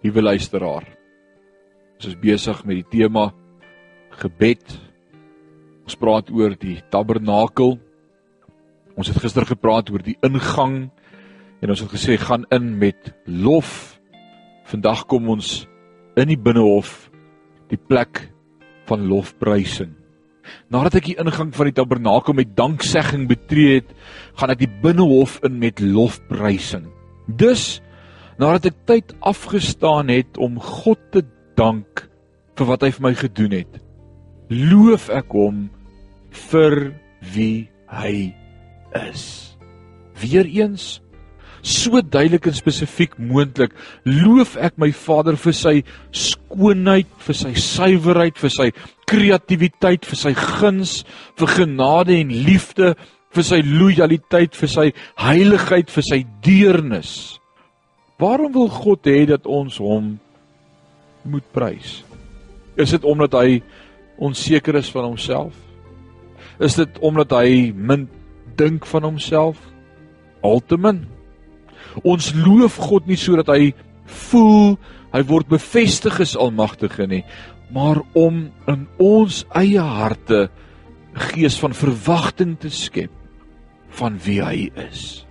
Liewe luisteraar. Ons is besig met die tema gebed. Ons praat oor die tabernakel. Ons het gister gepraat oor die ingang en ons het gesê gaan in met lof. Vandag kom ons in die binnehof, die plek van lofprysing. Nadat ek die ingang van die tabernakel met danksegging betree het, gaan ek die binnehof in met lofprysing. Dus nadat ek tyd afgestaan het om God te dank vir wat hy vir my gedoen het, loof ek hom vir wie hy is. Weereens so duidelik en spesifiek moontlik loof ek my Vader vir sy skoonheid, vir sy suiwerheid, vir sy kreatiwiteit, vir sy guns, vir genade en liefde, vir sy lojaliteit, vir sy heiligheid, vir sy deernis. Waarom wil God hê dat ons hom moet prys? Is dit omdat hy onseker is van homself? Is dit omdat hy min dink van homself? Altemin. Ons loof God nie sodat hy voel hy word bevestig as almagtige nie, maar om in ons eie harte 'n gees van verwagting te skep van wie hy is.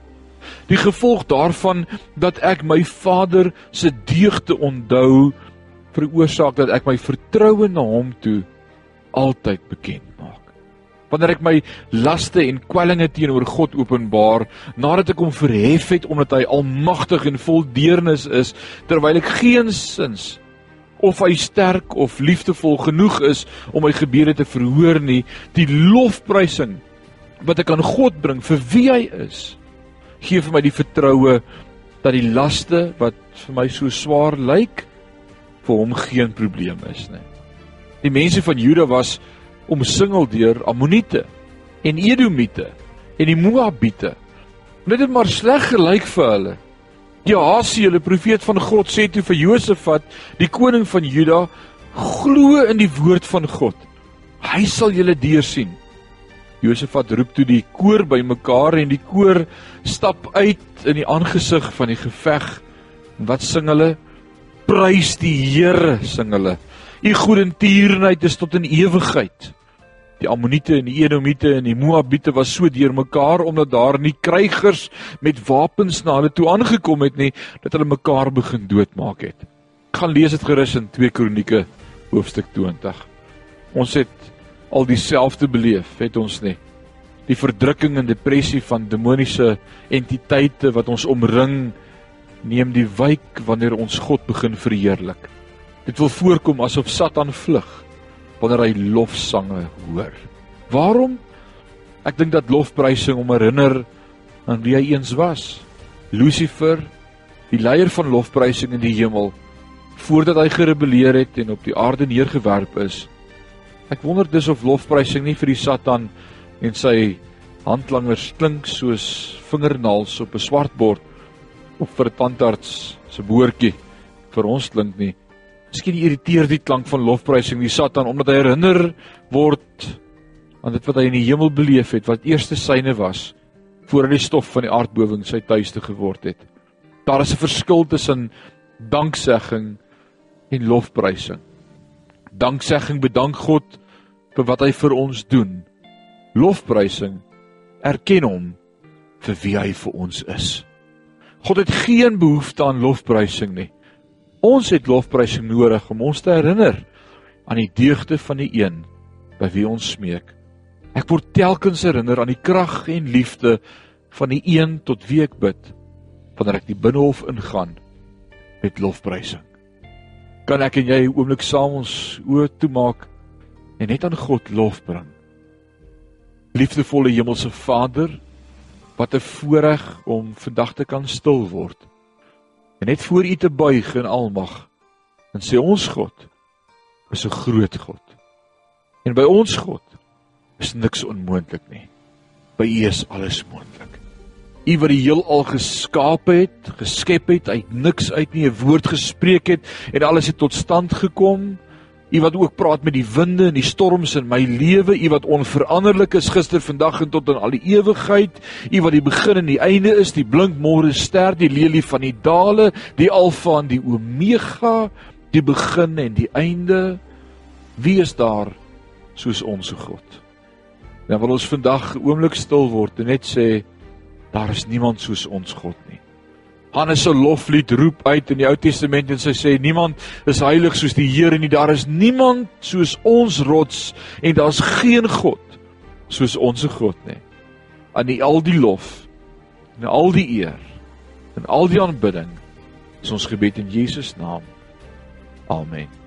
Die gevolg daarvan dat ek my Vader se deugde onthou, veroorsaak dat ek my vertroue na hom toe altyd bekend maak. Wanneer ek my laste en kwellinge teenoor God openbaar, nadat ek hom verhef het omdat hy almagtig en vol deernis is, terwyl ek geensins of hy sterk of liefdevol genoeg is om my gebede te verhoor nie, die lofprysing wat ek aan God bring vir wie hy is, gee vir my die vertroue dat die laste wat vir my so swaar lyk vir hom geen probleem is nie. Die mense van Juda was omsingel deur Ammoniete en Edomite en die Moabiete. Dit het maar sleg gelyk vir hulle. Jahasi, hulle profeet van God, sê toe vir Josafat, die koning van Juda, glo in die woord van God. Hy sal julle deursien. Josafat roep toe die koor bymekaar en die koor stap uit in die aangesig van die geveg. En wat sing hulle? Prys die Here, sing hulle. U goedertierenheid is tot in ewigheid. Die Ammoniete en die Edomite en die Moabiete was so deurmekaar omdat daar nie krygers met wapens na hulle toe aangekom het nie dat hulle mekaar begin doodmaak het. Ek gaan lees dit gerus in 2 Kronieke hoofstuk 20. Ons het al dieselfde beleef, het ons nie. Die verdrukking en depressie van demoniese entiteite wat ons omring, neem die wyk wanneer ons God begin verheerlik. Dit wil voorkom asof Satan vlug wanneer hy lofsange hoor. Waarom? Ek dink dat lofprysing hom herinner aan wie hy eens was. Lucifer, die leier van lofprysing in die hemel, voordat hy gerebelleer het en op die aarde neergewerp is, Ek wonder dus of lofprysing nie vir die Satan en sy handlangers klink soos vingernaels op 'n swart bord of vir tandarts se boortjie vir ons klink nie. Miskien irriteer die klank van lofprysing die Satan omdat hy herinner word aan dit wat hy in die hemel beleef het wat eerste syne was voordat die stof van die aardbewing sy tuiste geword het. Daar is 'n verskil tussen danksegging en lofprysing danksegging bedank God vir wat hy vir ons doen. Lofprysing erken hom vir wie hy vir ons is. God het geen behoefte aan lofprysing nie. Ons het lofprysing nodig om ons te herinner aan die deugde van die een by wie ons smeek. Ek word telkens herinner aan die krag en liefde van die een tot wie ek bid wanneer ek die binnehof ingaan met lofprysing kan ek en jy 'n oomblik saam ons oë toemaak en net aan God lof bring. Liefdevolle hemelse Vader, wat 'n voorreg om vandag te kan stil word en net voor U te buig in almag en sê ons God is 'n groot God. En by ons God is niks onmoontlik nie. By U is alles moontlik. U wat die heelal geskaap het, geskep het uit niks uit nie 'n woord gespreek het en alles het tot stand gekom U wat ook praat met die winde en die storms in my lewe, U wat onveranderlik is gister, vandag en tot in al die ewigheid, U wat die begin en die einde is, die blinkmôre ster, die lelie van die dale, die alfa en die omega, die begin en die einde. Wie is daar soos ons God? Dan wil ons vandag 'n oomblik stil word en net sê daar is niemand soos ons God nie. Hannes se loflied roep uit in die Ou Testament en sy sê niemand is heilig soos die Here nie. Daar is niemand soos ons rots en daar's geen God soos ons God nie. Aan die al die lof en al die eer en al die aanbidding is ons gebed in Jesus naam. Amen.